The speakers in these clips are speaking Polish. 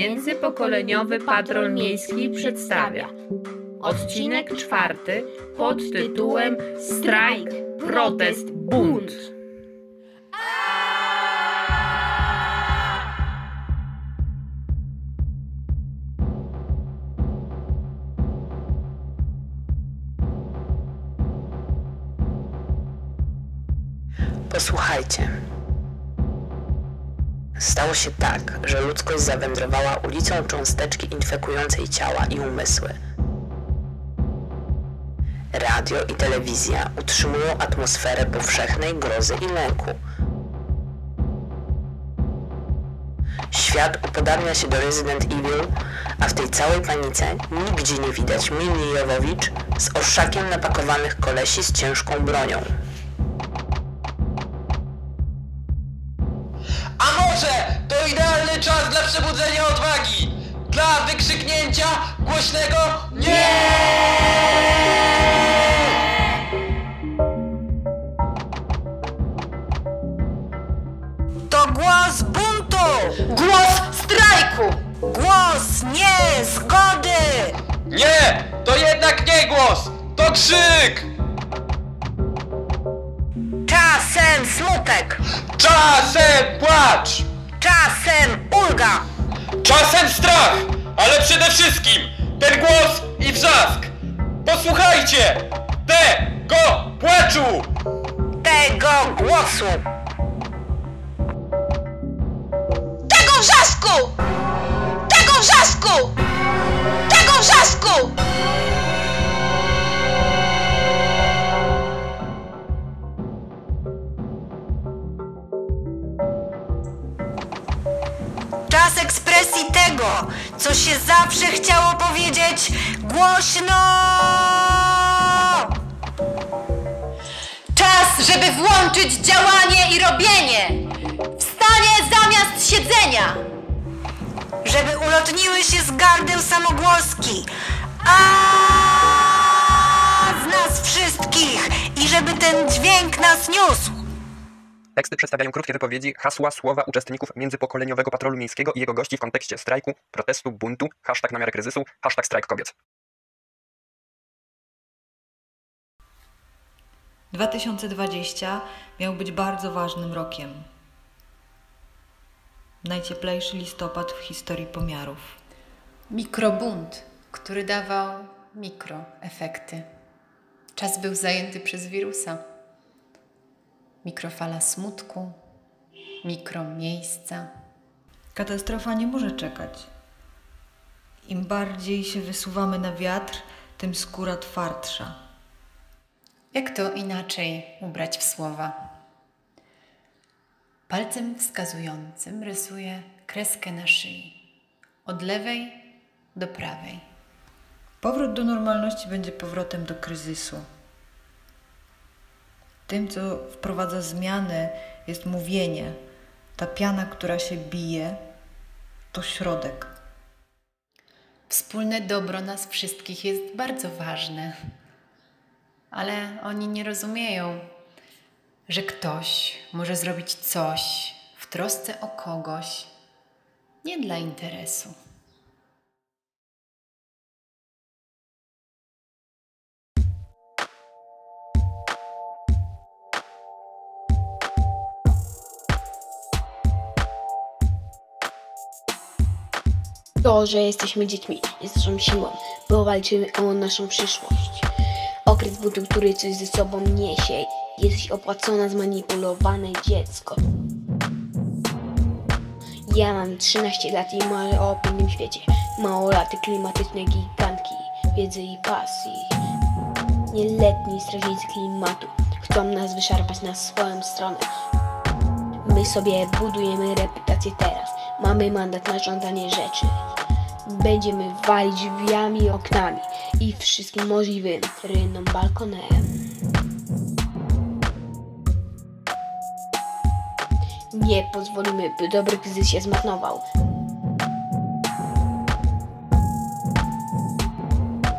Międzypokoleniowy Patrol Miejski przedstawia odcinek czwarty pod tytułem Strajk, protest, bunt. Posłuchajcie. Stało się tak, że ludzkość zawędrowała ulicą cząsteczki infekującej ciała i umysły. Radio i telewizja utrzymują atmosferę powszechnej grozy i lęku. Świat upodabnia się do Resident Evil, a w tej całej panice nigdzie nie widać Mili Jowowicz z orszakiem napakowanych kolesi z ciężką bronią. Przebudzenia odwagi? Dla wykrzyknięcia głośnego NIE! To głos buntu! Głos strajku! Głos niezgody! Nie! To jednak nie głos! To krzyk! Czasem smutek! Czasem płacz! Czasem ulga! Czasem strach! Ale przede wszystkim ten głos i wrzask! Posłuchajcie! Tego płaczu! Tego głosu! Tego wrzasku! Tego wrzasku! Tego wrzasku! Co się zawsze chciało powiedzieć głośno! Czas, żeby włączyć działanie i robienie! Wstanie zamiast siedzenia! Żeby ulotniły się z gardeł samogłoski! A z nas wszystkich! I żeby ten dźwięk nas niósł! Teksty przedstawiają krótkie wypowiedzi, hasła, słowa uczestników międzypokoleniowego patrolu miejskiego i jego gości w kontekście strajku, protestu, buntu, hashtag na miarę kryzysu, hashtag strajk kobiet. 2020 miał być bardzo ważnym rokiem. Najcieplejszy listopad w historii pomiarów. Mikrobunt, który dawał mikroefekty. Czas był zajęty przez wirusa. Mikrofala smutku, mikromiejsca. Katastrofa nie może czekać. Im bardziej się wysuwamy na wiatr, tym skóra twardsza. Jak to inaczej ubrać w słowa? Palcem wskazującym rysuję kreskę na szyi. Od lewej do prawej. Powrót do normalności będzie powrotem do kryzysu. Tym, co wprowadza zmiany, jest mówienie. Ta piana, która się bije, to środek. Wspólne dobro nas wszystkich jest bardzo ważne. Ale oni nie rozumieją, że ktoś może zrobić coś w trosce o kogoś, nie dla interesu. To, że jesteśmy dziećmi, jest naszą siłą, bo walczymy o naszą przyszłość. Okres butu, który coś ze sobą niesie, jesteś opłacona, zmanipulowane dziecko. Ja mam 13 lat i marzę o pięknym świecie. Małolaty, klimatyczne gigantki, wiedzy i pasji. Nieletni strażnicy klimatu chcą nas wyszarpać na swoją stronę. My sobie budujemy reputację teraz. Mamy mandat na żądanie rzeczy. Będziemy walić drzwiami oknami i wszystkim możliwym rynną balkonem. Nie pozwolimy, by dobry kryzys się zmarnował.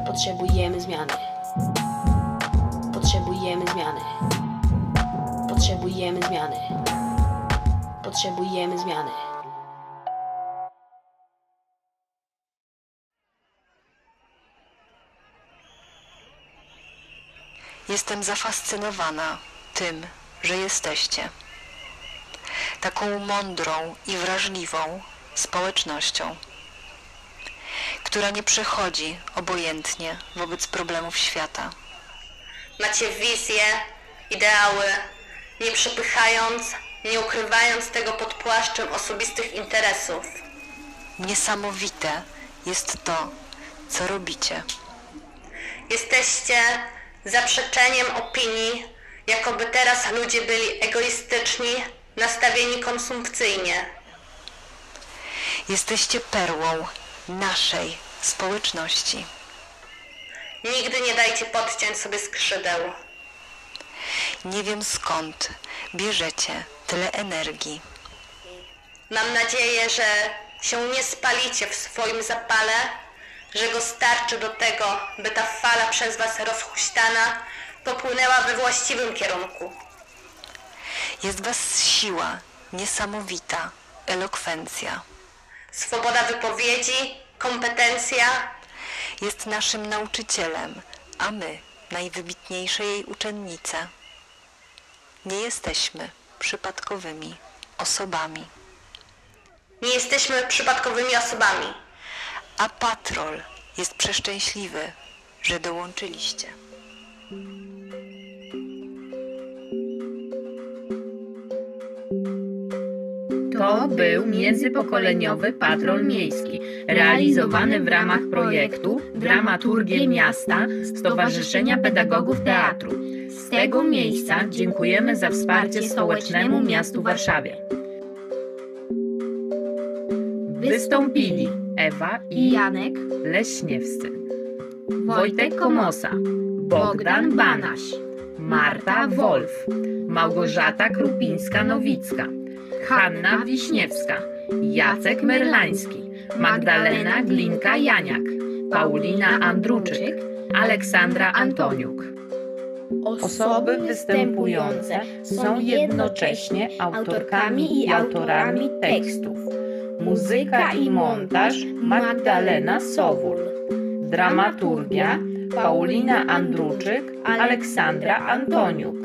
Potrzebujemy zmiany. Potrzebujemy zmiany. Potrzebujemy zmiany. Potrzebujemy zmiany. Jestem zafascynowana tym, że jesteście. Taką mądrą i wrażliwą społecznością, która nie przechodzi obojętnie wobec problemów świata. Macie wizje, ideały, nie przepychając, nie ukrywając tego pod płaszczem osobistych interesów. Niesamowite jest to, co robicie. Jesteście zaprzeczeniem opinii, jakoby teraz ludzie byli egoistyczni, nastawieni konsumpcyjnie. Jesteście perłą naszej społeczności. Nigdy nie dajcie podciąć sobie skrzydeł. Nie wiem skąd bierzecie tyle energii. Mam nadzieję, że się nie spalicie w swoim zapale, że go starczy do tego, by ta fala przez was rozhuśtana popłynęła we właściwym kierunku. Jest was siła niesamowita, elokwencja. Swoboda wypowiedzi, kompetencja, Jest naszym nauczycielem, a my najwybitniejsze jej uczennice. Nie jesteśmy przypadkowymi osobami, nie jesteśmy przypadkowymi osobami. A patrol jest przeszczęśliwy, że dołączyliście. To był międzypokoleniowy patrol miejski, realizowany w ramach projektu Dramaturgie Miasta Stowarzyszenia Pedagogów Teatru. Z tego miejsca dziękujemy za wsparcie Stołecznemu Miastu Warszawie. Wystąpili Ewa i Janek, Leśniewscy, Wojtek Komosa, Bogdan Banaś, Marta Wolf, Małgorzata Krupińska-Nowicka, Hanna Wiśniewska, Jacek Merlański, Magdalena Glinka-Janiak, Paulina Andruczyk, Aleksandra Antoniuk. Osoby występujące są jednocześnie autorkami i autorami tekstów. Muzyka i montaż Magdalena Sowul. Dramaturgia Paulina Andruczyk, Aleksandra Antoniuk.